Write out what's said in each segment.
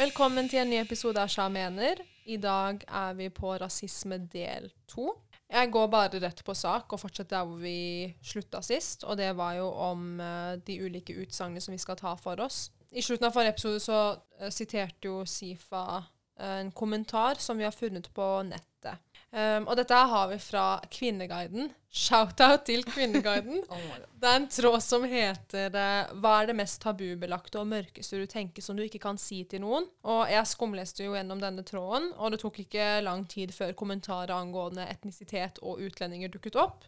Velkommen til en ny episode av Sja mener. I dag er vi på rasisme del to. Jeg går bare rett på sak og fortsetter der hvor vi slutta sist. Og det var jo om uh, de ulike utsagnene som vi skal ta for oss. I slutten av forrige episode så uh, siterte jo Sifa uh, en kommentar som vi har funnet på nettet. Um, og dette har vi fra Kvinneguiden. Shout-out til Kvinneguiden. Det er en tråd som heter uh, 'Hva er det mest tabubelagte og mørkeste du tenker som du ikke kan si til noen?' Og jeg skumleste jo gjennom denne tråden, og det tok ikke lang tid før kommentarer angående etnisitet og utlendinger dukket opp.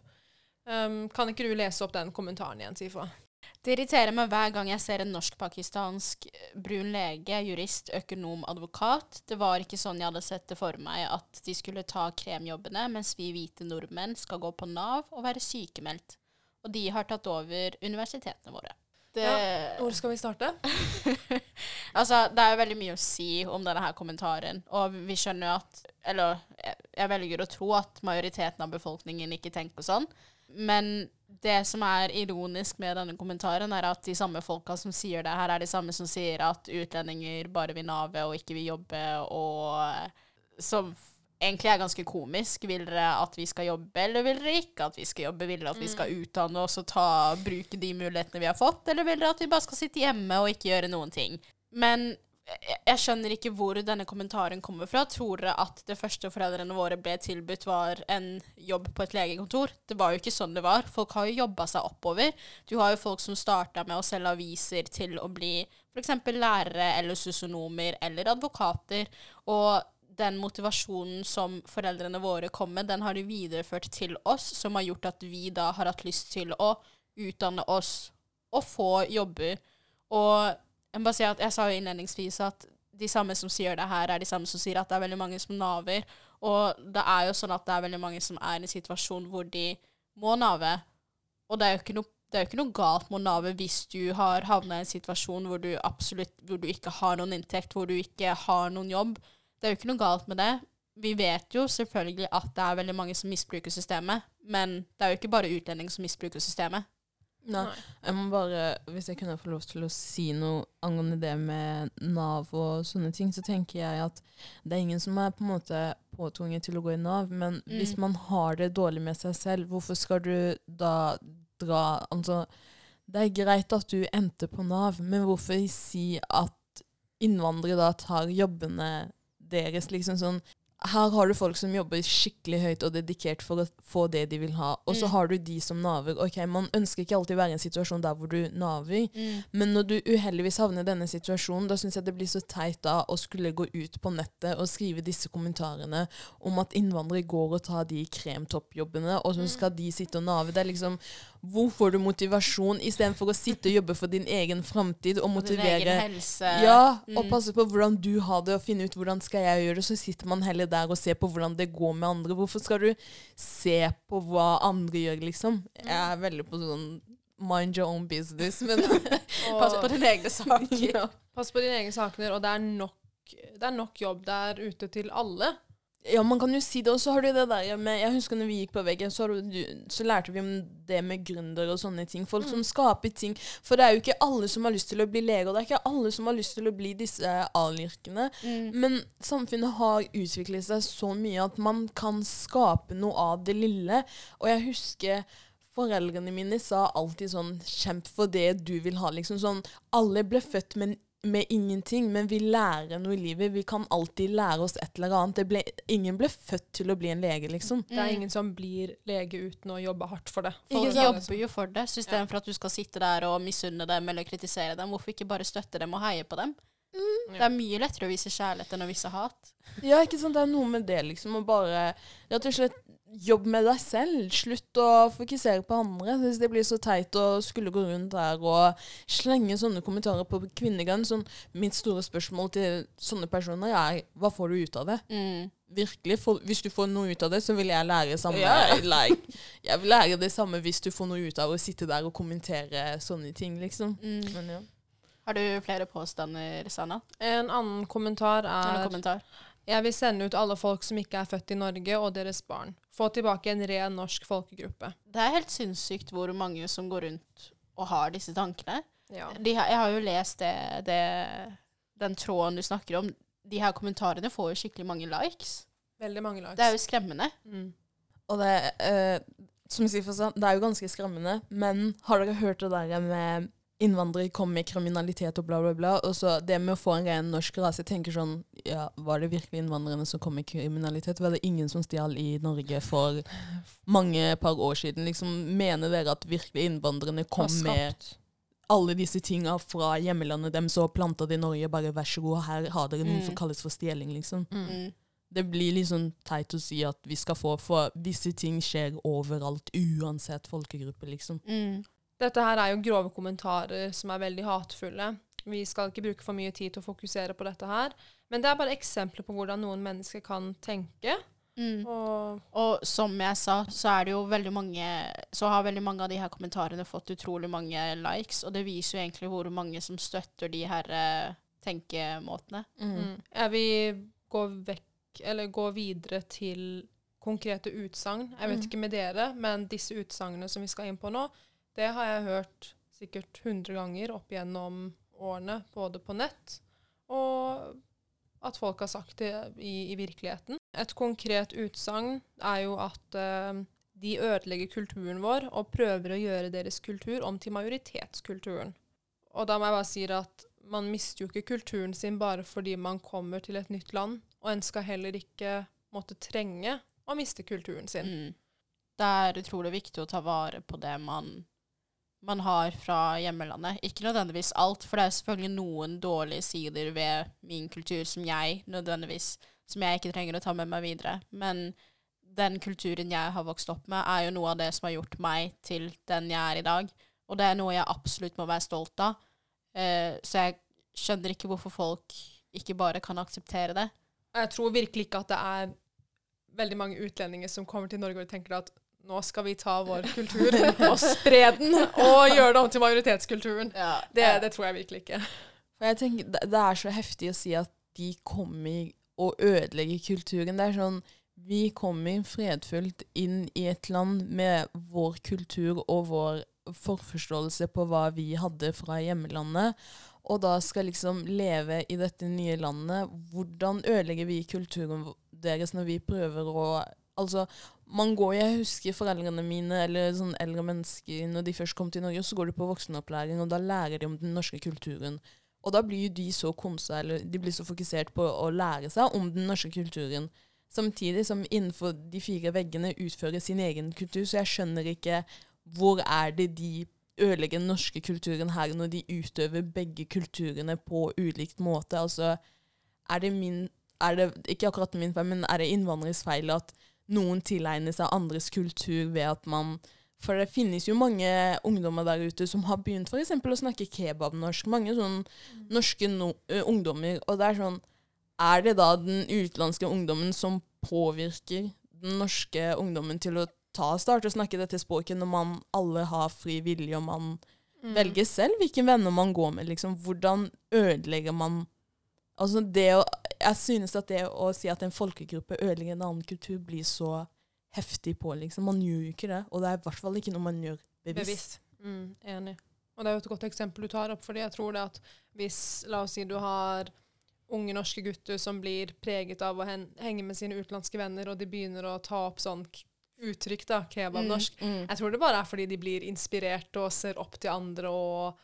Um, kan ikke du lese opp den kommentaren igjen, Sifa? Det irriterer meg hver gang jeg ser en norsk-pakistansk eh, brun lege, jurist, økonom, advokat. Det var ikke sånn jeg hadde sett det for meg, at de skulle ta kremjobbene, mens vi hvite nordmenn skal gå på Nav og være sykemeldt. Og de har tatt over universitetene våre. Det, Ja, hvor skal vi starte? altså, det er jo veldig mye å si om denne her kommentaren, og vi skjønner jo at Eller jeg, jeg velger å tro at majoriteten av befolkningen ikke tenker sånn, men det som er ironisk med denne kommentaren, er at de samme folka som sier det her, er de samme som sier at utlendinger bare vil nave og ikke vil jobbe, og som egentlig er ganske komisk. Vil dere at vi skal jobbe, eller vil dere ikke at vi skal jobbe? Vil dere at vi skal utdanne oss og ta, bruke de mulighetene vi har fått, eller vil dere at vi bare skal sitte hjemme og ikke gjøre noen ting? Men jeg, skjønner ikke hvor denne kommentaren kommer fra. Tror dere at det første foreldrene våre ble tilbudt, var en jobb på et legekontor? Det var jo ikke sånn det var. Folk har jo jobba seg oppover. Du har jo folk som starta med å selge aviser til å bli f.eks. lærere eller sosionomer eller advokater. Og den motivasjonen som foreldrene våre kom med, den har de videreført til oss, som har gjort at vi da har hatt lyst til å utdanne oss og få jobber. Og jeg si jeg sa jo innledningsvis at de samme som sier det her, er de samme som sier at det er veldig mange som naver. Og det er jo sånn at det er veldig mange som er i en situasjon hvor de må nave. Og det er jo ikke noe, jo ikke noe galt med å nave hvis du har havna i en situasjon hvor du absolutt hvor du ikke har noen inntekt, hvor du ikke har noen jobb. Det er jo ikke noe galt med det. Vi vet jo selvfølgelig at det er veldig mange som misbruker systemet, men det er jo ikke bare utlendinger som misbruker systemet. Nei. Jeg må bare, Hvis jeg kunne få lov til å si noe angående det med Nav og sånne ting, så tenker jeg at det er ingen som er på en måte påtvunget til å gå i Nav, men Mm. hvis man har det dårlig med seg selv, hvorfor skal du da dra Altså, det er greit at du endte på Nav, men hvorfor si at innvandrere da tar jobbene deres, liksom sånn her har du folk som jobber skikkelig høyt og dedikert for å få det de vil ha. Og så Mm. har du de som naver. Ok, Man ønsker ikke alltid å være i en situasjon der hvor du naver, men når du uheldigvis havner i denne situasjonen, da syns jeg det blir så teit da å skulle gå ut på nettet og skrive disse kommentarene om at innvandrere går og tar de kremtoppjobbene, og så skal de sitte og nave. Det er liksom Hvor får du motivasjon istedenfor å sitte og jobbe for din egen framtid og Og din motivere egen helse. ja, og Mm. passe på hvordan du har det, og finne ut hvordan skal jeg gjøre det. Så sitter man heller der og ser på hvordan det går med andre. Hvorfor skal du se på hva andre gjør, liksom? Jeg er veldig på sånn mind your own business, men Pass på dine egne saker. ja. Pass på dine egne saker, og det er nok, det er nok jobb der ute til alle. Ja, man kan jo si det. Og så har du det der med Jeg husker når vi gikk på veggen, så, du, så lærte vi om det med gründere og sånne ting. Folk som skaper ting. For det er jo ikke alle som har lyst til å bli lege, og det er ikke alle som har lyst til å bli disse A-yrkene. Mm. Men samfunnet har utviklet seg så mye at man kan skape noe av det lille. Og jeg husker foreldrene mine sa alltid sånn Kjemp for det du vil ha. liksom sånn, Alle ble født med, med ingenting, men vi lærer noe i livet. Vi kan alltid lære oss et eller annet. Det ble, ingen ble født til å bli en lege, liksom. Det er ingen som blir lege uten å jobbe hardt for det. Folk jobber jo for det, så istedenfor at du skal sitte der og misunne dem eller kritisere dem, hvorfor ikke bare støtte dem og heie på dem? Det er mye lettere å vise kjærlighet enn å vise hat. Ja, ikke sant? Det er noe med det, liksom. Å bare rett og slett jobbe med deg selv. Slutt å fokusere på andre. Jeg synes det blir så teit å skulle gå rundt der og slenge sånne kommentarer på Kvinnegang. Sånn, mitt store spørsmål til sånne personer er hva får du ut av det? Mm. Virkelig. For, hvis du får noe ut av det, så vil jeg lære samme. yeah. Like, jeg vil lære det samme hvis du får noe ut av å sitte der og kommentere sånne ting, liksom. Mm. Men ja. Har du flere påstander, Sanna? En annen kommentar er kommentar? Jeg vil sende ut alle folk som ikke er født i Norge, og deres barn. Få tilbake en ren norsk folkegruppe. Det er helt sinnssykt hvor mange som går rundt og har disse tankene. Ja. De jeg har jo lest det, det den tråden du snakker om, de her kommentarene får jo skikkelig mange likes. Veldig mange likes. Det er jo skremmende. mm. Og det, eh, som sa, det er jo ganske skremmende, men har dere hørt det der med innvandrere kommer med kriminalitet og bla, bla, bla? Og så det med å få en ren norsk rase, jeg tenker sånn Ja, var det virkelig innvandrerne som kom med kriminalitet? Var det ingen som stjal i Norge for mange par år siden? Liksom, mener dere at virkelig innvandrerne kom med alle disse tinga fra hjemlandet dem, så planta de i Norge? Bare vær så god, her har dere noe Mm. som kalles for stjeling, liksom. Mm. Mm. Det blir sånn teit å si at vi skal få, for visse ting skjer overalt, uansett folkegruppe, liksom. Mm. Dette her er jo grove kommentarer som er veldig hatefulle. Vi skal ikke bruke for mye tid til å fokusere på dette her. Men det er bare eksempler på hvordan noen mennesker kan tenke. Mm. Og Og som jeg sa, så er det jo veldig mange Så har veldig mange av de her kommentarene fått utrolig mange likes, og det viser jo egentlig hvor mange som støtter de her eh, tenkemåtene. mm. jeg vil gå vekk, eller gå videre til konkrete utsagn. Jeg vet Mm. ikke med dere, men disse utsagnene som vi skal inn på nå, det har jeg hørt sikkert 100 ganger opp gjennom årene, både på nett og at folk har sagt det i, i virkeligheten. Et konkret utsagn er jo at eh, de ødelegger kulturen vår og prøver å gjøre deres kultur om til majoritetskulturen. Og da må jeg bare si at man mister jo ikke kulturen sin bare fordi man kommer til et nytt land, og en skal heller ikke måtte trenge å miste kulturen sin. Mm. Det er utrolig viktig å ta vare på det man, man har fra hjemmelandet. Ikke nødvendigvis alt, for det er selvfølgelig noen dårlige sider ved min kultur som jeg nødvendigvis som jeg ikke trenger å ta med meg videre. Men den kulturen jeg har vokst opp med, er jo noe av det som har gjort meg til den jeg er i dag. Og det er noe jeg absolutt må være stolt av. Eh, så jeg skjønner ikke hvorfor folk ikke bare kan akseptere det. Jeg tror virkelig ikke at det er veldig mange utlendinger som kommer til Norge og tenker at nå skal vi ta vår kultur og spre den og gjøre det om til majoritetskulturen. Det, det tror jeg virkelig ikke. Tenker, det er så heftig å si at de kommer og ødelegger kulturen. Det er sånn Vi kommer fredfullt inn i et land med vår kultur og vår forforståelse på hva vi hadde fra hjemlandet, og da skal liksom leve i dette nye landet. Hvordan ødelegger vi kulturen deres når vi prøver å Altså, man går Jeg husker foreldrene mine eller sånn eldre mennesker når de først kom til Norge, så går de på voksenopplæring, og da lærer de om den norske kulturen. Og da blir de så konsa, eller de blir så fokusert på å lære seg om den norske kulturen. Samtidig som innenfor de fire veggene utfører sin egen kultur, så jeg skjønner ikke hvor er det de ødelegger den norske kulturen her, når de utøver begge kulturene på ulikt måte. Altså, er det min er det, Ikke akkurat min feil, men er det innvandreres feil at noen tilegner seg andres kultur ved at man For det finnes jo mange ungdommer der ute som har begynt f.eks. å snakke kebabnorsk. Mange sånn norske no ungdommer. Og det er sånn Er det da den utenlandske ungdommen som påvirker den norske ungdommen til å ta starte å snakke dette språket, når man alle har fri vilje, og man Mm. velger selv hvilke venner man går med? Liksom. Hvordan ødelegger man Altså det å, Jeg synes at det å si at en folkegruppe ødelegger en annen kultur, blir så heftig på, liksom. Man gjør jo ikke det. Og det er i hvert fall ikke noe man gjør bevisst. Bevisst. Mm, enig. Og det er jo et godt eksempel du tar opp, fordi jeg tror det at hvis, la oss si du har unge norske gutter som blir preget av å hen henge med sine utenlandske venner, og de begynner å ta opp sånn uttrykk, da, kebabnorsk. Mm. Jeg tror det bare er fordi de blir inspirert og ser opp til andre, og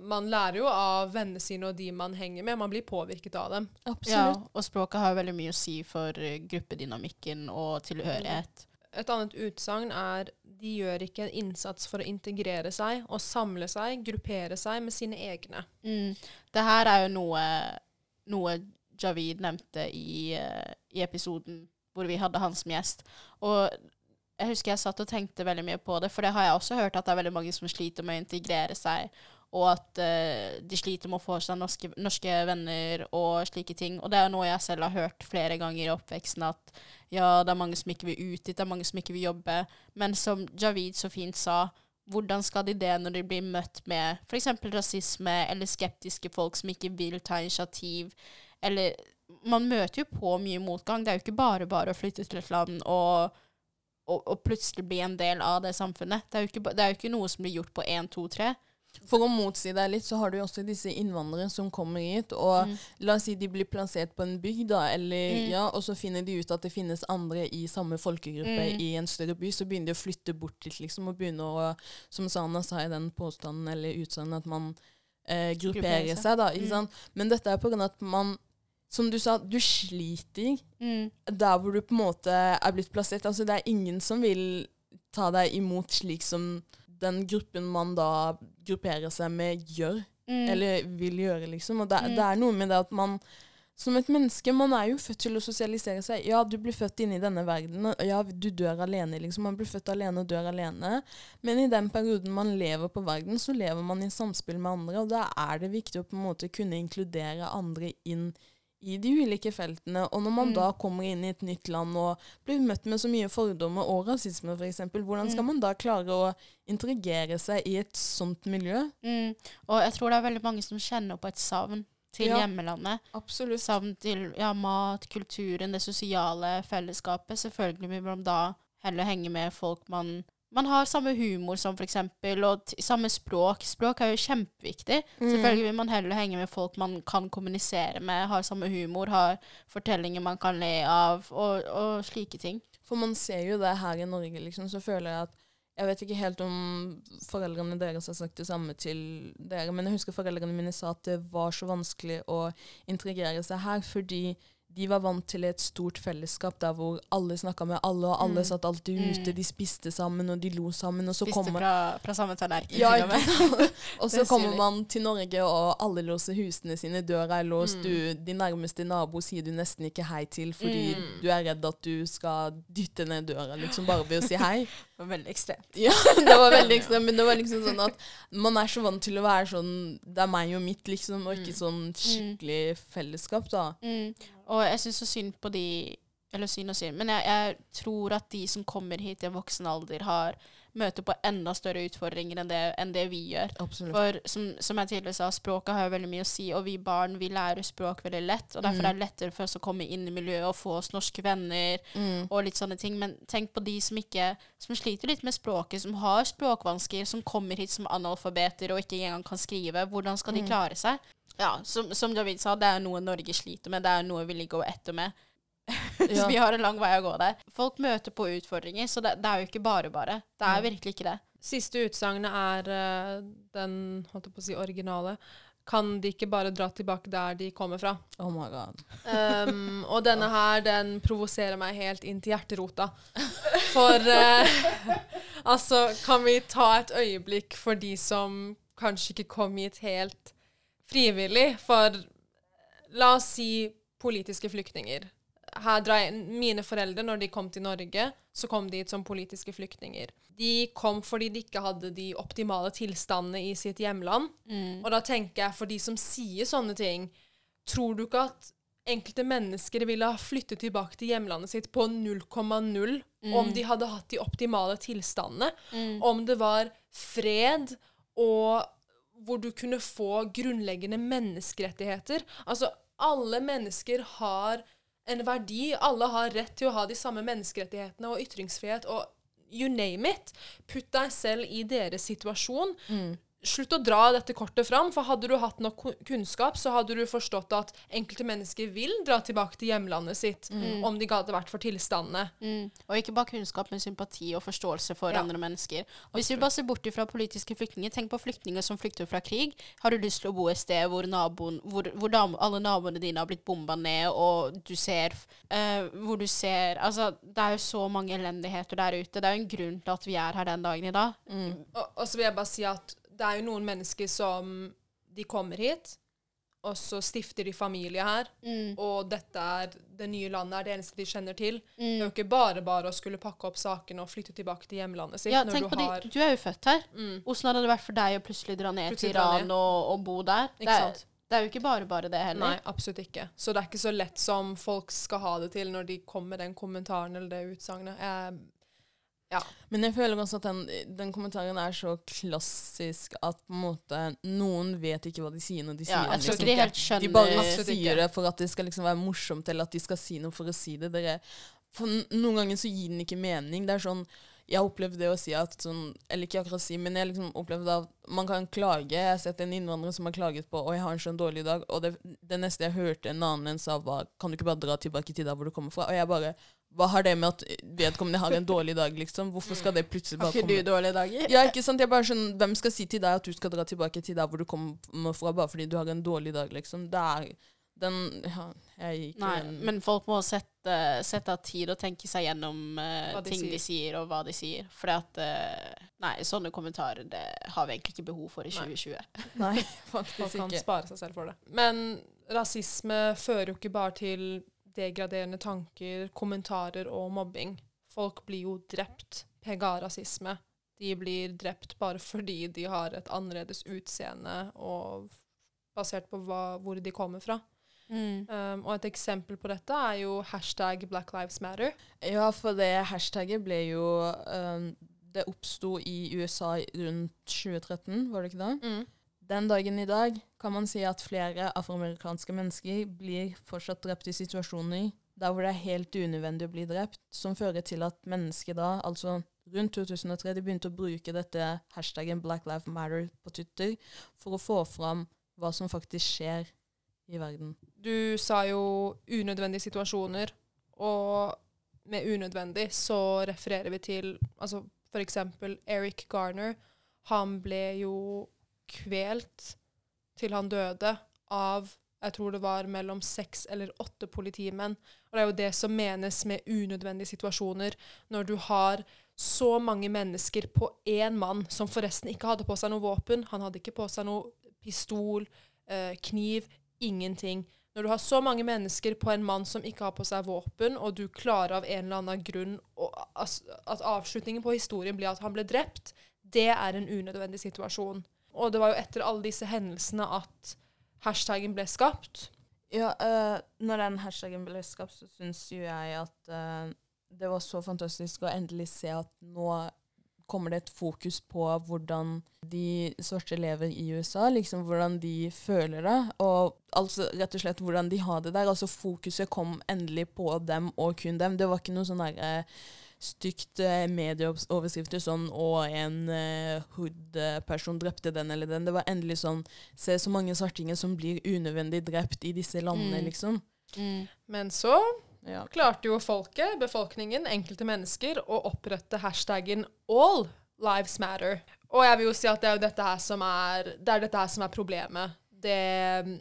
man lærer jo av vennene sine og de man henger med. Man blir påvirket av dem. Ja, Absolutt. og språket har veldig mye å si for eh, gruppedynamikken og tilhørighet. Et annet utsagn er de gjør ikke en innsats for å integrere seg og samle seg, gruppere seg med sine egne. Mm. Det her er jo noe, noe Javid nevnte i, eh, i episoden hvor vi hadde han som gjest. Og jeg husker jeg satt og tenkte veldig mye på det, for det har jeg også hørt at det er veldig mange som sliter med å integrere seg, og at uh, de sliter med å få seg norske, norske venner og slike ting. Og det er noe jeg selv har hørt flere ganger i oppveksten, at ja, det er mange som ikke vil ut dit, det er mange som ikke vil jobbe. Men som Javid så fint sa, hvordan skal de det når de blir møtt med f.eks. rasisme eller skeptiske folk som ikke vil ta initiativ? Eller Man møter jo på mye motgang. Det er jo ikke bare bare å flytte til et land og, og, plutselig bli en del av det samfunnet. Det er ikke, det er jo ikke noe som blir gjort på én, to, tre. For å motsi deg litt, så har du jo også disse innvandrere som kommer hit, og Mm. la oss si de blir plassert på en bygd, da, eller, Mm. ja, og så finner de ut at det finnes andre i samme folkegruppe Mm. i en større by, så begynner de å flytte bort litt, liksom, og begynner å, som Sana sa i den påstanden eller utsagnet, at man eh, grupperer Gruppere. seg. da, ikke Mm. sant? Men dette er på grunn av at man, som du sa, du sliter Mm. der hvor du på en måte er blitt plassert. Altså, det er ingen som vil ta deg imot slik som den gruppen man da grupperer seg med, gjør. Mm. Eller vil gjøre, liksom. Og det, Mm. det er noe med det at man som et menneske, man er jo født til å sosialisere seg. Ja, du blir født inn i denne verden, og ja, du dør alene, liksom. Man blir født alene og dør alene. Men i den perioden man lever på verden, så lever man i samspill med andre, og da er det viktig å på en måte kunne inkludere andre inn i de ulike feltene. Og når man Mm. da kommer inn i et nytt land og blir møtt med så mye fordommer og rasisme, f.eks., hvordan skal Mm. man da klare å interagere seg i et sånt miljø? Mm. Og jeg tror det er veldig mange som kjenner på et savn til Ja. hjemmelandet. Absolutt. Savn til ja, mat, kulturen, det sosiale fellesskapet. Selvfølgelig vil man da heller henge med folk man man har samme humor som, for eksempel, og samme språk. Språk er jo kjempeviktig. Mm. Selvfølgelig vil man heller henge med folk man kan kommunisere med, har samme humor, har fortellinger man kan le av, og, og slike ting. For man ser jo det her i Norge, liksom, så føler jeg at Jeg vet ikke helt om foreldrene deres har sagt det samme til dere, men jeg husker foreldrene mine sa at det var så vanskelig å integrere seg her, fordi de var vant til et stort fellesskap der hvor alle snakka med alle, og alle Mm. satt alltid Mm. ute, de spiste sammen, og de lo sammen, og så Spiste kommer fra, fra samme tallerken, ja, og med. og så kommer man til Norge, og alle låser husene sine, døra er låst, Mm. du, din nærmeste nabo sier du nesten ikke hei til fordi Mm. du er redd at du skal dytte ned døra, liksom, bare ved å si hei. Det var veldig ekstremt. Ja, det var veldig ekstremt, men det var liksom sånn at man er så vant til å være sånn Det er meg og mitt, liksom, og ikke sånn skikkelig fellesskap, da. Mm. Og jeg syns så synd på de Eller synd og synd, men jeg, jeg tror at de som kommer hit i en voksen alder, har møter på enda større utfordringer enn det, enn det vi gjør. Absolutt. For som, som jeg tidligere sa, språket har jo veldig mye å si, og vi barn vi lærer språk veldig lett. Og derfor Mm. er det lettere for oss å komme inn i miljøet og få oss norske venner Mm. og litt sånne ting. Men tenk på de som ikke som sliter litt med språket, som har språkvansker, som kommer hit som analfabeter og ikke engang kan skrive. Hvordan skal de Mm. klare seg? Ja, som, som David sa, det er noe Norge sliter med. Det er noe vi ligger etter med. Ja. Så vi har en lang vei å gå der. Folk møter på utfordringer, så det, det er jo ikke bare bare. Det er virkelig ikke det. Siste utsagnet er eh, den holdt jeg på å si, originale. Kan de ikke bare dra tilbake der de kommer fra? Oh my god. Um, og denne her, den provoserer meg helt inn til hjerterota. For uh, altså, kan vi ta et øyeblikk for de som kanskje ikke kom hit helt frivillig? For la oss si politiske flyktninger. Her drar jeg, mine foreldre, når de kom til Norge, så kom de hit som politiske flyktninger. De kom fordi de ikke hadde de optimale tilstandene i sitt hjemland. Og da tenker jeg, for de som sier sånne ting, tror du ikke at enkelte mennesker ville ha flyttet tilbake til hjemlandet sitt på 0,0 om de hadde hatt de optimale tilstandene? Om det var fred og hvor du kunne få grunnleggende menneskerettigheter. Altså, alle mennesker har en verdi. Alle har rett til å ha de samme menneskerettighetene og ytringsfrihet og you name it. Putt deg selv i deres situasjon. Slutt å dra dette kortet fram, for hadde du hatt nok kunnskap, så hadde du forstått at enkelte mennesker vil dra tilbake til hjemlandet sitt om de hadde vært for tilstandene. Mm. Og ikke bare kunnskap, men sympati og forståelse for Ja. andre mennesker. Og hvis vi bare ser bort fra politiske flyktninger, tenk på flyktninger som flykter fra krig. Har du lyst til å bo et sted hvor, naboen, hvor, hvor alle naboene dine har blitt bomba ned, og du ser uh, Hvor du ser Altså, det er jo så mange elendigheter der ute. Det er jo en grunn til at vi er her den dagen i dag. Og, og så vil jeg bare si at det er jo noen mennesker som de kommer hit, og så stifter de familie her, Mm. og dette er det nye landet, er det eneste de kjenner til. Det er Mm. jo ikke bare bare å skulle pakke opp sakene og flytte tilbake til hjemlandet sitt Ja, tenk du på har de, du er jo født her. mm, Hvordan hadde det vært for deg å plutselig dra ned Plutselig til Iran ned. og, og bo der? Det Ikke er, sant? det er jo ikke bare bare det heller. Nei, absolutt ikke. Så det er ikke så lett som folk skal ha det til når de kommer med den kommentaren eller det utsagnet. Jeg- Men jeg føler også at den, den kommentaren er så klassisk at på en måte noen vet ikke hva de sier når de Ja, sier jeg det. tror liksom. ikke de helt skjønner De bare sier det for at det skal liksom være morsomt, eller at de skal si noe for å si det. Dere, for noen ganger så gir den ikke mening. Det er sånn jeg har opplevd det å si at sånn Eller ikke akkurat si, men jeg liksom opplevde at man kan klage. Jeg har sett en innvandrer som har klaget på Og jeg har en sånn dårlig dag. Og det, det neste jeg hørte en annen en sa, var Kan du ikke bare dra tilbake til der hvor du kommer fra? Og jeg bare Hva har det med at vedkommende har en dårlig dag, liksom? Hvorfor skal det plutselig bare komme Har ikke du dårlige dager? ja, ikke sant? Jeg bare skjønner, Hvem skal si til deg at du skal dra tilbake til der hvor du kommer fra, bare fordi du har en dårlig dag, liksom? Det er den ja, Jeg gikk Nei, den- men folk må sette, sette av tid og tenke seg gjennom uh, de ting de sier. sier, og hva de sier. For at uh, Nei, sånne kommentarer det har vi egentlig ikke behov for i 2020. Nei, nei faktisk kan ikke. spare seg selv for det. Men rasisme fører jo ikke bare til degraderende tanker, kommentarer og mobbing. Folk blir jo drept PGA-rasisme. De blir drept bare fordi de har et annerledes utseende og basert på hva, hvor de kommer fra. Um, og et eksempel på dette er jo hashtag Black Lives Matter. Ja, for det hashtagget ble jo um, Det oppsto i USA rundt 2013, var det ikke det? Den dagen i dag kan man si at flere afroamerikanske mennesker blir fortsatt drept i situasjoner der hvor det er helt unødvendig å bli drept, som fører til at mennesker da, altså rundt 2003, de begynte å bruke dette hashtaggen Black Lives Matter på Twitter for å få fram hva som faktisk skjer i verden. Du sa jo unødvendige situasjoner, og med unødvendig så refererer vi til altså eksempel Eric Garner. Han ble jo kvelt til han døde av jeg tror det var mellom seks eller åtte politimenn. Og det er jo det som menes med unødvendige situasjoner. Når du har så mange mennesker på én mann, som forresten ikke hadde på seg noe våpen. Han hadde ikke på seg noe pistol, eh, kniv, ingenting. Når du har så mange mennesker på en mann som ikke har på seg våpen, og du klarer av en eller annen grunn at avslutningen på historien blir at han ble drept, det er en unødvendig situasjon. Og det var jo etter alle disse hendelsene at hashtaggen ble skapt. Ja, uh, når den hashtagen ble skapt, så syns jo jeg at uh, det var så fantastisk å endelig se at nå kommer det et fokus på hvordan de svarte lever i USA, liksom hvordan de føler det, og altså rett og slett hvordan de har det der. Altså fokuset kom endelig på dem og kun dem. Det var ikke noe sånn derre stygt eh, medieoverskrifter sånn og en uh, hood-person drepte den eller den. Det var endelig sånn Se så mange svartinger som blir unødvendig drept i disse landene, Mm. liksom. Men så Ja. klarte jo folket, befolkningen, enkelte mennesker, å opprette hashtaggen All Lives Matter. Og jeg vil jo si at det er jo dette her som er, det er dette her som er problemet. Det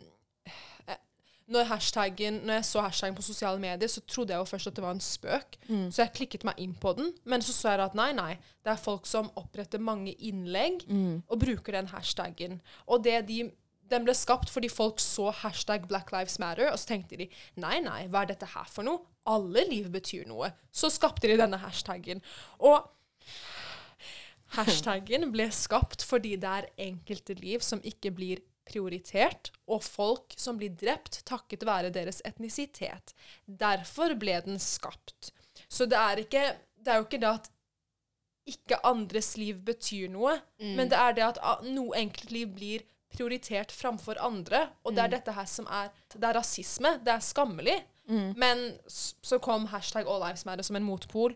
når, når jeg så hashtaggen på sosiale medier, så trodde jeg jo først at det var en spøk. Mm. Så jeg klikket meg inn på den. Men så så jeg at nei, nei. Det er folk som oppretter mange innlegg Mm. og bruker den hashtaggen. Og det de, den ble skapt fordi folk så hashtag Black Lives Matter, og så tenkte de nei, nei, hva er dette her for noe? Alle liv betyr noe. Så skapte de denne hashtaggen. Og hashtaggen ble skapt fordi det er enkelte liv som ikke blir prioritert, og folk som blir drept takket være deres etnisitet. Derfor ble den skapt. Så det er ikke Det er jo ikke det at ikke andres liv betyr noe, men det er det at noe enkeltliv blir prioritert framfor andre, og det er dette her som er Det er rasisme. Det er skammelig. Men så kom hashtag All Lives Matter som en motpol.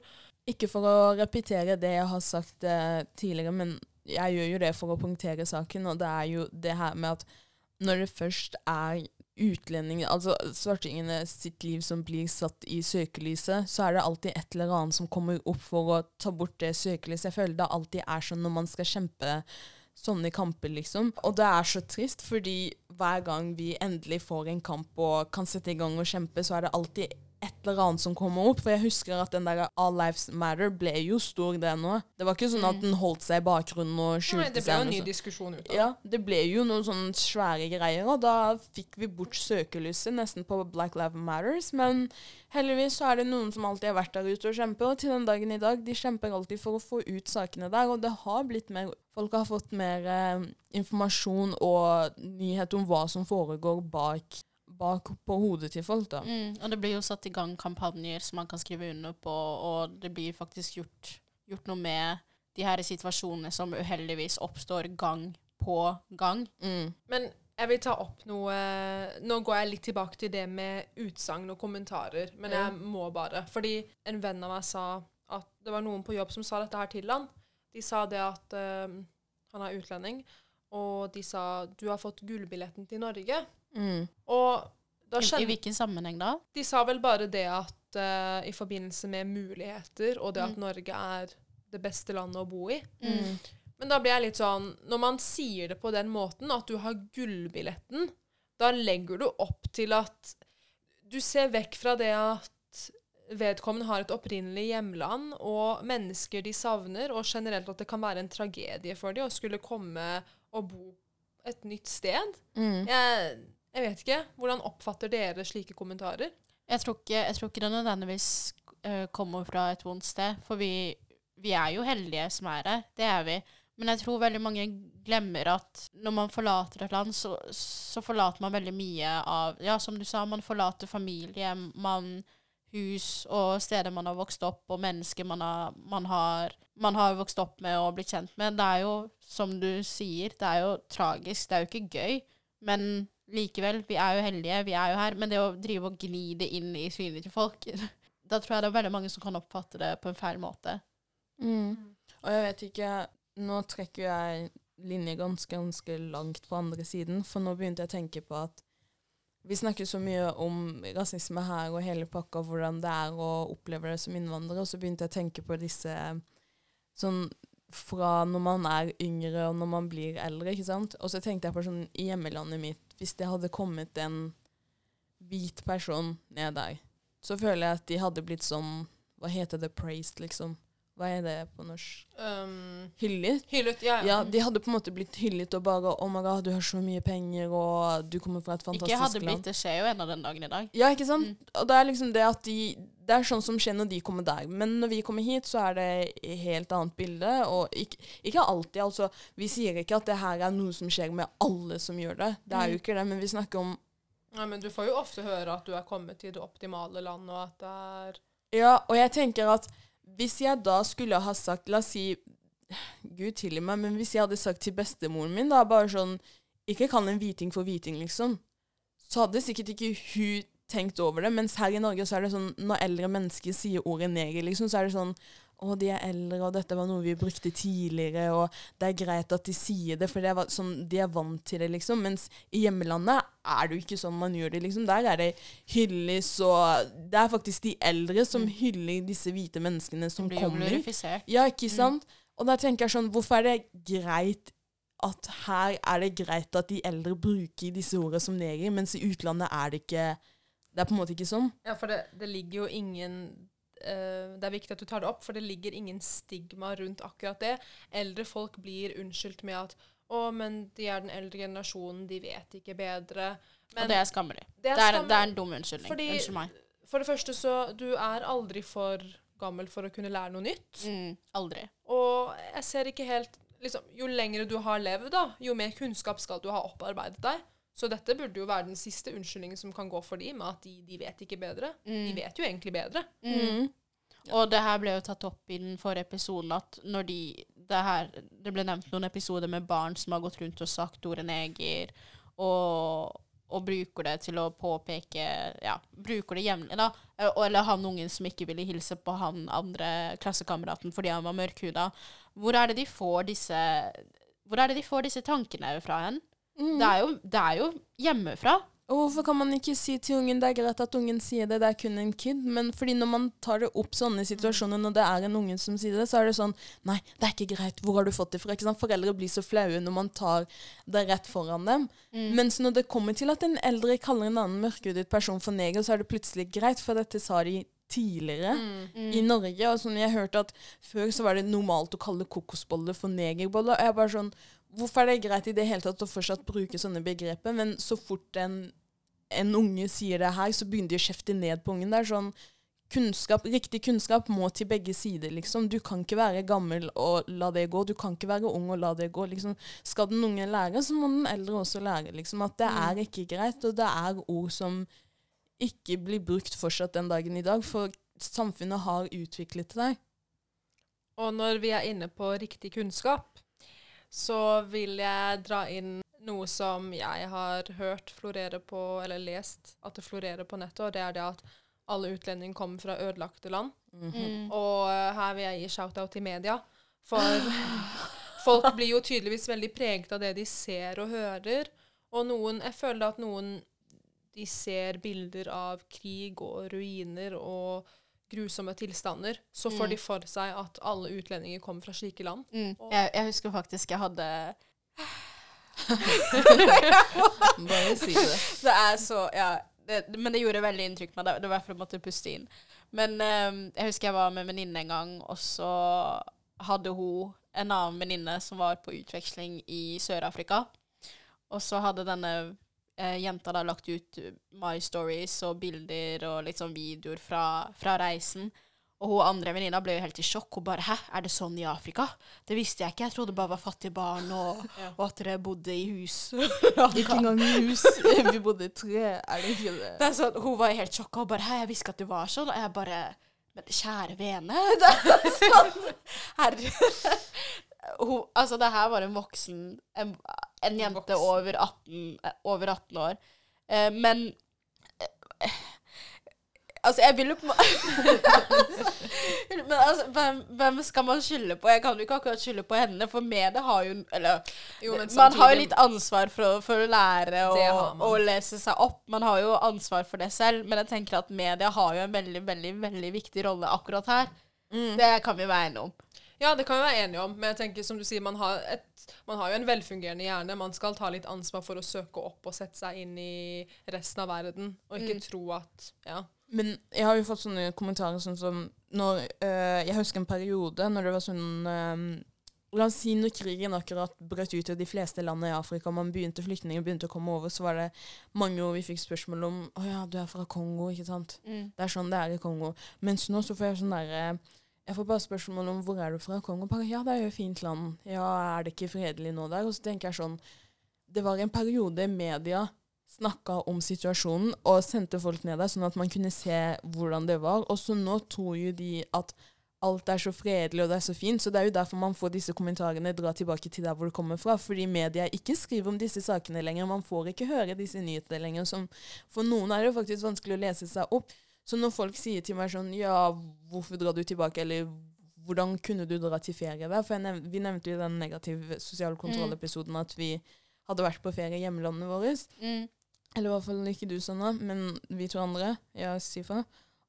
Ikke for å repetere det jeg har sagt eh, tidligere, men jeg gjør jo det for å punktere saken, og det er jo det her med at når det først er utlendinger, altså svartingene sitt liv som blir satt i søkelyset, så er det alltid et eller annet som kommer opp for å ta bort det søkelyset. Jeg føler det alltid er sånn når man skal kjempe sånne kamper, liksom. Og det er så trist, fordi hver gang vi endelig får en kamp og kan sette i gang og kjempe, så er det alltid et eller annet som kommer opp. For jeg husker at den der All Lives Matter ble jo stor, det nå. Det var ikke sånn at den holdt seg i bakgrunnen og skjulte seg. Nei, det ble jo en ny diskusjon ut av Ja, det ble jo noen sånne svære greier, og da fikk vi bort søkelyset nesten på Black Lives Matters. Men heldigvis så er det noen som alltid har vært der ute og kjemper, og til den dagen i dag, de kjemper alltid for å få ut sakene der, og det har blitt mer Folk har fått mer eh, informasjon og nyhet om hva som foregår bak, bak på hodet til folk, da. Mm, og det blir jo satt i gang kampanjer som man kan skrive under på, og det blir faktisk gjort, gjort noe med de her situasjonene som uheldigvis oppstår gang på gang. Mm. Men jeg vil ta opp noe Nå går jeg litt tilbake til det med utsagn og kommentarer, men jeg må bare. Fordi en venn av meg sa at det var noen på jobb som sa dette her til han. De sa det at eh, han er utlending, og de sa 'du har fått gullbilletten til Norge'. Mm. Og da I, I hvilken sammenheng da? De sa vel bare det at uh, i forbindelse med muligheter, og det at Mm. Norge er det beste landet å bo i. Mm. Men da blir jeg litt sånn Når man sier det på den måten, at du har gullbilletten, da legger du opp til at Du ser vekk fra det at vedkommende har et opprinnelig hjemland, og mennesker de savner, og generelt at det kan være en tragedie for dem å skulle komme og bo et nytt sted. Mm. Jeg, jeg vet ikke. Hvordan oppfatter dere slike kommentarer? Jeg tror ikke, jeg tror ikke det nødvendigvis uh, kommer fra et vondt sted, for vi, vi er jo heldige som er her. Det er vi. Men jeg tror veldig mange glemmer at når man forlater et land, så, så forlater man veldig mye av Ja, som du sa, man forlater familie, man hus og steder man har vokst opp, og mennesker man har, man har, man har vokst opp med og blitt kjent med. Det er jo, som du sier, det er jo tragisk. Det er jo ikke gøy. Men likevel, vi er jo heldige, vi er jo her. Men det å drive og gni det inn i trynet til folk, da tror jeg det er veldig mange som kan oppfatte det på en feil måte. Mm. Og jeg vet ikke Nå trekker jeg linje ganske, ganske langt på andre siden, for nå begynte jeg å tenke på at vi snakker så mye om rasisme her og hele pakka, hvordan det er å oppleve det som innvandrer, og så begynte jeg å tenke på disse sånn fra når man er yngre og når man blir eldre, ikke sant. Og så tenkte jeg på sånn i hjemmelandet mitt, hvis det hadde kommet en hvit person ned der, så føler jeg at de hadde blitt sånn Hva heter det? Praised, liksom. Hva er det på norsk? Um, Hyllet? hyllet, ja. Ja, de hadde på en måte blitt hyllet og bare Oh my god, du har så mye penger, og du kommer fra et fantastisk land. Ikke hadde blitt, det skjer jo ennå den dagen i dag. Ja, ikke sant? Mm. Og det er liksom det at de Det er sånn som skjer når de kommer der. Men når vi kommer hit, så er det et helt annet bilde. Og ikke, ikke alltid, altså. Vi sier ikke at det her er noe som skjer med alle som gjør det. Det er jo Mm. ikke det, men vi snakker om Ja, men du får jo ofte høre at du er kommet til det optimale landet, og at det er Ja, og jeg tenker at hvis jeg da skulle ha sagt La oss si Gud tilgi meg, men hvis jeg hadde sagt til bestemoren min da bare sånn Ikke kall en hviting for hviting, liksom. Så hadde sikkert ikke hun tenkt over det. Mens her i Norge så er det sånn når eldre mennesker sier ordet neger, liksom, så er det sånn å, de er eldre, og dette var noe vi brukte tidligere, og det er greit at de sier det, for det er sånn, de er vant til det, liksom. Mens i hjemmelandet er det jo ikke sånn man gjør det, liksom. Der er det hylles, og det er faktisk de eldre som hyller disse hvite menneskene som blir jo kommer. glorifisert. Ja, ikke sant? Og da tenker jeg sånn, hvorfor er det greit at her er det greit at de eldre bruker disse ordene som neger, mens i utlandet er det ikke Det er på en måte ikke sånn. Ja, for det, det ligger jo ingen Det er viktig at du tar det opp, for det ligger ingen stigma rundt akkurat det. Eldre folk blir unnskyldt med at å, men de er den eldre generasjonen, de vet ikke bedre. Men og det er skammelig. det er Det er, det er en dum unnskyldning. Fordi- Unnskyld meg. For det første så Du er aldri for gammel for å kunne lære noe nytt. Mm, aldri. Og jeg ser ikke helt liksom, Jo lengre du har levd, da, jo mer kunnskap skal du ha opparbeidet deg. Så dette burde jo være den siste unnskyldningen som kan gå for dem, med at de, de vet ikke bedre. De Mm. vet jo egentlig bedre. Mm. Og det her ble jo tatt opp i den forrige episoden at når de Det, her, det ble nevnt noen episoder med barn som har gått rundt og sagt ordet neger, og, og bruker det til å påpeke Ja, bruker det jevnlig, da. Eller han ungen som ikke ville hilse på han andre klassekameraten fordi han var mørkhuda. Hvor er det de får disse Hvor er det de får disse tankene fra hen? Mm. Det, er jo, det er jo hjemmefra. Og hvorfor kan man ikke si til ungen det er greit at ungen sier det, det er kun en kid? Men fordi når man tar det opp sånne situasjoner, når det er en unge som sier det, så er det sånn Nei, det er ikke greit. Hvor har du fått det fra? Ikke sant? Foreldre blir så flaue når man tar det rett foran dem. Mm. Mens når det kommer til at en eldre kaller en annen mørkhudet person for neger, så er det plutselig greit, for dette sa de tidligere Mm. i Norge. Og sånn, jeg hørte at før så var det normalt å kalle kokosboller for negerboller. Og jeg bare sånn Hvorfor er det greit i det hele tatt å fortsatt bruke sånne begreper, men så fort en, en unge sier det her, så begynner de å kjefte ned på ungen. Det er sånn kunnskap, Riktig kunnskap må til begge sider, liksom. Du kan ikke være gammel og la det gå. Du kan ikke være ung og la det gå. liksom. Skal den unge lære, så må den eldre også lære. liksom, At det er ikke greit, og det er ord som ikke blir brukt fortsatt den dagen i dag. For samfunnet har utviklet seg. Og når vi er inne på riktig kunnskap, så vil jeg dra inn noe som jeg har hørt florere på, eller lest at det florerer på nettet, og det er det at alle utlendinger kommer fra ødelagte land. Mm -hmm. Og eh, her vil jeg gi shout-out til media. For folk blir jo tydeligvis veldig preget av det de ser og hører. Og noen Jeg føler at noen de ser bilder av krig og ruiner og grusomme tilstander. Så får Mm. de for seg at alle utlendinger kommer fra slike land. Mm. Jeg, jeg husker faktisk jeg hadde Bare si det. Det er så Ja. Det, men det gjorde veldig inntrykk på meg. Det det var derfor jeg måtte puste inn. Men um, jeg husker jeg var med en venninne en gang, og så hadde hun en annen venninne som var på utveksling i Sør-Afrika. Og så hadde denne eh, jenta da lagt ut My Stories og bilder og litt sånn videoer fra, fra reisen. Og hun andre venninna ble jo helt i sjokk. Hun bare 'Hæ, er det sånn i Afrika?' Det visste jeg ikke. Jeg trodde det bare var fattige barn, og, Ja. og at dere bodde i hus. Ikke engang i hus. Vi bodde i tre. Er det ikke det? Det sånn, hun var helt sjokka og bare 'Hæ, jeg visste ikke at det var sånn.' Og jeg bare Men kjære vene. Det er sånn Herre hun, Altså, det her var en voksen En, en jente Voksen. over 18, eh, over 18 år. Eh, men eh, Altså, jeg vil jo på Men altså, hvem, hvem skal man skylde på? Jeg kan jo ikke akkurat skylde på henne, for media har jo Eller Jo, men man har jo litt ansvar for, for å lære og, og lese seg opp. Man har jo ansvar for det selv, men jeg tenker at media har jo en veldig, veldig, veldig viktig rolle akkurat her. Mm. Det kan vi være enige om. Ja, det kan vi være enige om, men jeg tenker som du sier, man har, et, man har jo en velfungerende hjerne. Man skal ta litt ansvar for å søke opp og sette seg inn i resten av verden, og ikke Mm. tro at Ja. Men jeg har jo fått sånne kommentarer sånn som når øh, Jeg husker en periode når det var sånn øh, La oss si når krigen akkurat brøt ut i de fleste landene i Afrika, og man begynte flyktninger begynte å komme over, så var det mange år vi fikk spørsmål om Å ja, du er fra Kongo, ikke sant? Det er sånn det er i Kongo. Mens nå så får jeg sånn derre Jeg får bare spørsmål om hvor er du fra Kongo. Bare, ja, det er jo fint land. Ja, er det ikke fredelig nå der? Og så tenker jeg sånn Det var en periode media snakka om situasjonen og sendte folk ned der, sånn at man kunne se hvordan det var. Og så nå tror jo de at alt er så fredelig og det er så fint. Så det er jo derfor man får disse kommentarene dra tilbake til der hvor det kommer fra. Fordi media ikke skriver om disse sakene lenger. Man får ikke høre disse nyhetene lenger. Som, for noen er det jo faktisk vanskelig å lese seg opp. Så når folk sier til meg sånn Ja, hvorfor drar du tilbake? Eller hvordan kunne du dra til ferie der? For nev vi nevnte jo i den negativ sosial kontroll-episoden at vi hadde vært på ferie i hjemlandet vårt. Mm. Eller i hvert fall ikke du, Sanna, men vi to andre. Ja, Sifa.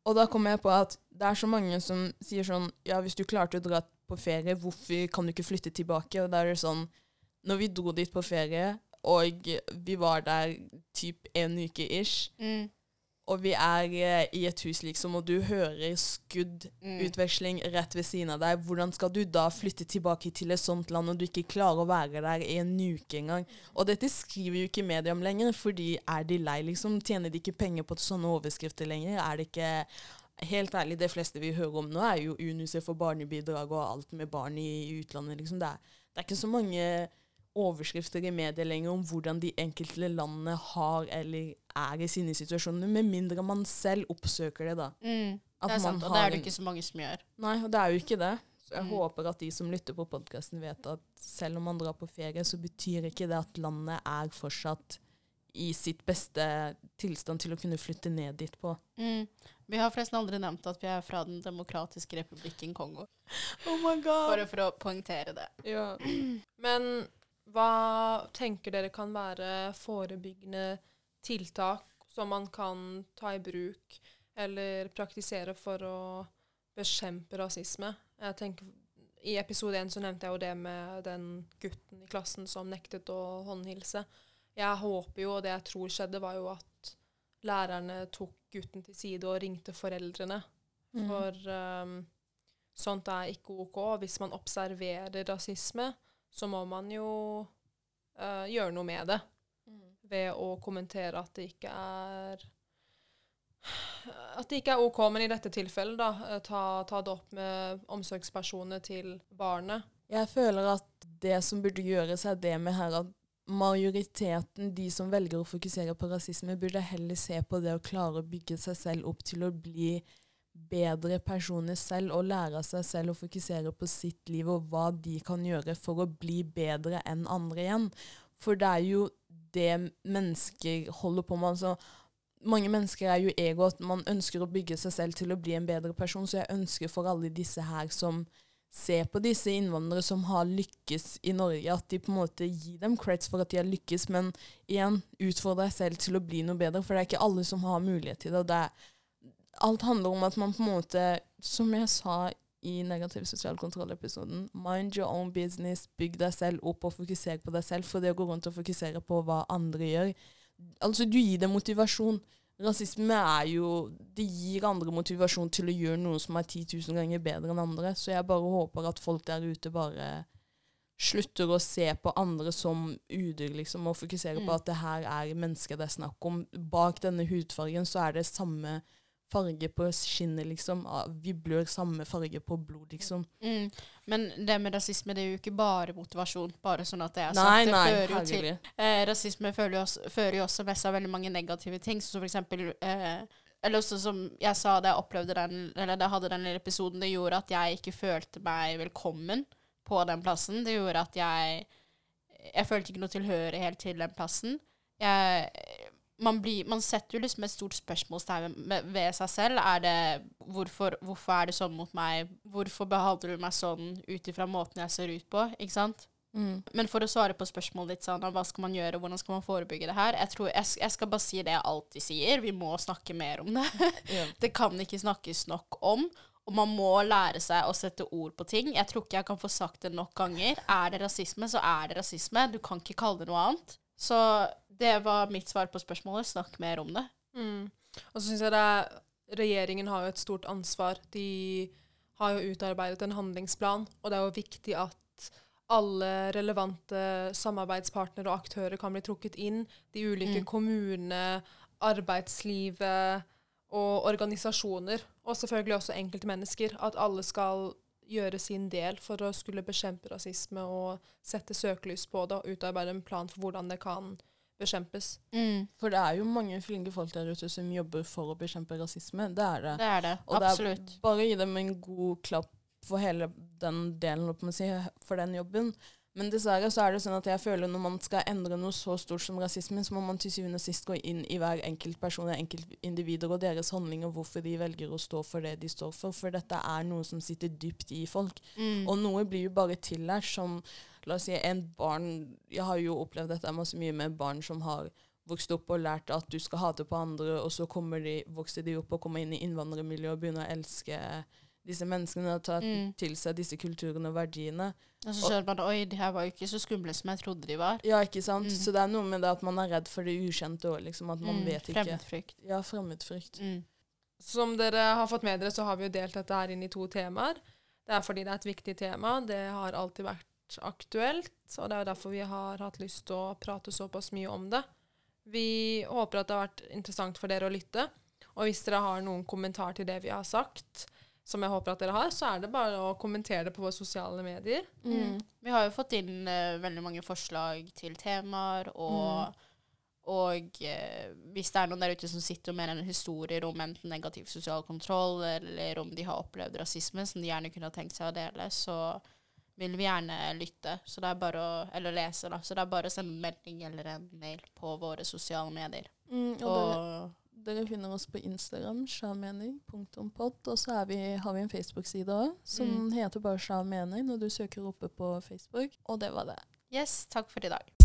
Og da kom jeg på at det er så mange som sier sånn Ja, hvis du klarte å dra på ferie, hvorfor kan du ikke flytte tilbake? Og da er det sånn Når vi dro dit på ferie, og vi var der typ en uke ish, Mm. Og vi er eh, i et hus, liksom, og du hører skudd Mm. rett ved siden av deg. Hvordan skal du da flytte tilbake til et sånt land når du ikke klarer å være der i en uke engang? Og dette skriver jo ikke media om lenger, fordi er de lei, liksom? Tjener de ikke penger på sånne overskrifter lenger? Er det ikke Helt ærlig, det fleste vi hører om nå, er jo UNICEF for barnebidrag og alt med barn i utlandet, liksom. Det er, det er ikke så mange overskrifter i media lenger om hvordan de enkelte landene har eller er i sine situasjoner, med mindre man selv oppsøker det, da. Mm. Det er sant, og det er det ikke så mange som gjør. Nei, og det er jo ikke det. Så jeg Mm. håper at de som lytter på podkasten, vet at selv om man drar på ferie, så betyr ikke det at landet er fortsatt i sitt beste tilstand til å kunne flytte ned dit på. Mm. Vi har forresten aldri nevnt at vi er fra Den demokratiske republikken Kongo. Oh my god! Bare for å poengtere det. Ja. Men hva tenker dere kan være forebyggende tiltak som man kan ta i bruk eller praktisere for å bekjempe rasisme? Jeg tenker, I episode én nevnte jeg jo det med den gutten i klassen som nektet å håndhilse. Jeg håper jo, og det jeg tror skjedde, var jo at lærerne tok gutten til side og ringte foreldrene. Mm. For um, sånt er ikke OK. Hvis man observerer rasisme, så må man jo uh, gjøre noe med det. Ved å kommentere at det ikke er At det ikke er OK, men i dette tilfellet, da, uh, ta, ta det opp med omsorgspersonene til barnet. Jeg føler at det som burde gjøres, er det med her at majoriteten, de som velger å fokusere på rasisme, burde heller se på det å klare å bygge seg selv opp til å bli bedre personer selv og lære av seg selv å fokusere på sitt liv og hva de kan gjøre for å bli bedre enn andre igjen. For det er jo det mennesker holder på med. Altså, mange mennesker er jo ego, at man ønsker å bygge seg selv til å bli en bedre person. Så jeg ønsker for alle disse her som ser på disse innvandrere som har lykkes i Norge, at de på en måte gir dem creds for at de har lykkes, men igjen, utfordre deg selv til å bli noe bedre, for det er ikke alle som har mulighet til det. og det er, Alt handler om at man på en måte, som jeg sa i negativ sosial kontroll-episoden, mind your own business, bygg deg selv opp og fokuser på deg selv, for det å gå rundt og fokusere på hva andre gjør, Altså, du gir dem motivasjon. Rasisme er jo Det gir andre motivasjon til å gjøre noe som er 10 000 ganger bedre enn andre. Så jeg bare håper at folk der ute bare slutter å se på andre som udyr, liksom, og fokuserer mm. på at det her er mennesker det er snakk om. Bak denne hudfargen så er det samme farge på skinnet, liksom. Vi blør samme farge på blod, liksom. Mm. Men det med rasisme det er jo ikke bare motivasjon, bare sånn at det er sant. Nei, det nei, fører jo til eh, Rasisme fører jo, også, fører jo også med seg veldig mange negative ting, som for eksempel eh, eller også som jeg sa da jeg opplevde den, eller da jeg hadde den episoden, det gjorde at jeg ikke følte meg velkommen på den plassen. Det gjorde at jeg Jeg følte ikke noe tilhørighet til den plassen. Jeg man, blir, man, setter jo liksom et stort spørsmålstegn ved seg selv. Er det hvorfor, hvorfor, er det sånn mot meg? Hvorfor behandler du meg sånn ut ifra måten jeg ser ut på? Ikke sant? Mm. Men for å svare på spørsmålet ditt, sånn, hva skal man gjøre, hvordan skal man forebygge det her? Jeg, tror, jeg, jeg, skal bare si det jeg alltid sier. Vi må snakke mer om det. yeah. Det kan ikke snakkes nok om. Og man må lære seg å sette ord på ting. Jeg tror ikke jeg kan få sagt det nok ganger. Er det rasisme, så er det rasisme. Du kan ikke kalle det noe annet. Så det var mitt svar på spørsmålet. Snakk mer om det. Mm. Og så syns jeg det er Regjeringen har jo et stort ansvar. De har jo utarbeidet en handlingsplan, og det er jo viktig at alle relevante samarbeidspartnere og aktører kan bli trukket inn. De ulike mm. kommunene, arbeidslivet og organisasjoner. Og selvfølgelig også enkeltmennesker. At alle skal gjøre sin del for å skulle bekjempe rasisme og sette søkelys på det og utarbeide en plan for hvordan det kan bekjempes. Mm. For det er jo mange flinke folk der ute som jobber for å bekjempe rasisme. Det er det. Det er det, Og absolutt. det er bare å gi dem en god klapp for hele den delen, si, for den jobben. Men dessverre så er det sånn at jeg føler når man skal endre noe så stort som rasisme, så må man til syvende og sist gå inn i hver enkelt person, enkeltindivider og deres handlinger, hvorfor de velger å stå for det de står for. For dette er noe som sitter dypt i folk. Mm. Og noe blir jo bare tillært som La oss si en barn Jeg har jo opplevd dette masse mye med barn som har vokst opp og lært at du skal hate på andre, og så de, vokser de opp og kommer inn i innvandrermiljøet og begynner å elske disse menneskene og ta mm. til seg disse kulturene og verdiene. Og så skjønner man oi, de her var jo ikke så skumle som jeg trodde de var. Ja, ikke sant. Mm. Så det er noe med det at man er redd for det ukjente òg, liksom. At man mm. vet ikke. Fremmedfrykt. Ja, fremmedfrykt. Mm. Som dere har fått med dere, så har vi jo delt dette her inn i to temaer. Det er fordi det er et viktig tema. Det har alltid vært aktuelt, og det er jo derfor vi har hatt lyst til å prate såpass mye om det. Vi håper at det har vært interessant for dere å lytte. Og hvis dere har noen kommentar til det vi har sagt, som jeg håper at dere har, så er det bare å kommentere det på våre sosiale medier. Mm. Vi har jo fått inn uh, veldig mange forslag til temaer, og, mm. og uh, hvis det er noen der ute som sitter med en historier om enten negativ sosial kontroll, eller om de har opplevd rasisme som de gjerne kunne ha tenkt seg å dele, så vil vi gjerne lytte, så det er bare å, eller lese, da. Så det er bare å sende en melding eller en mail på våre sosiale medier. Mm, og, og dere, dere, finner oss på Instagram, sjamening.pod, og så vi, har vi en Facebook-side òg, som mm. heter bare Sjamening når du søker oppe på Facebook. Og det var det. Yes, takk for i dag.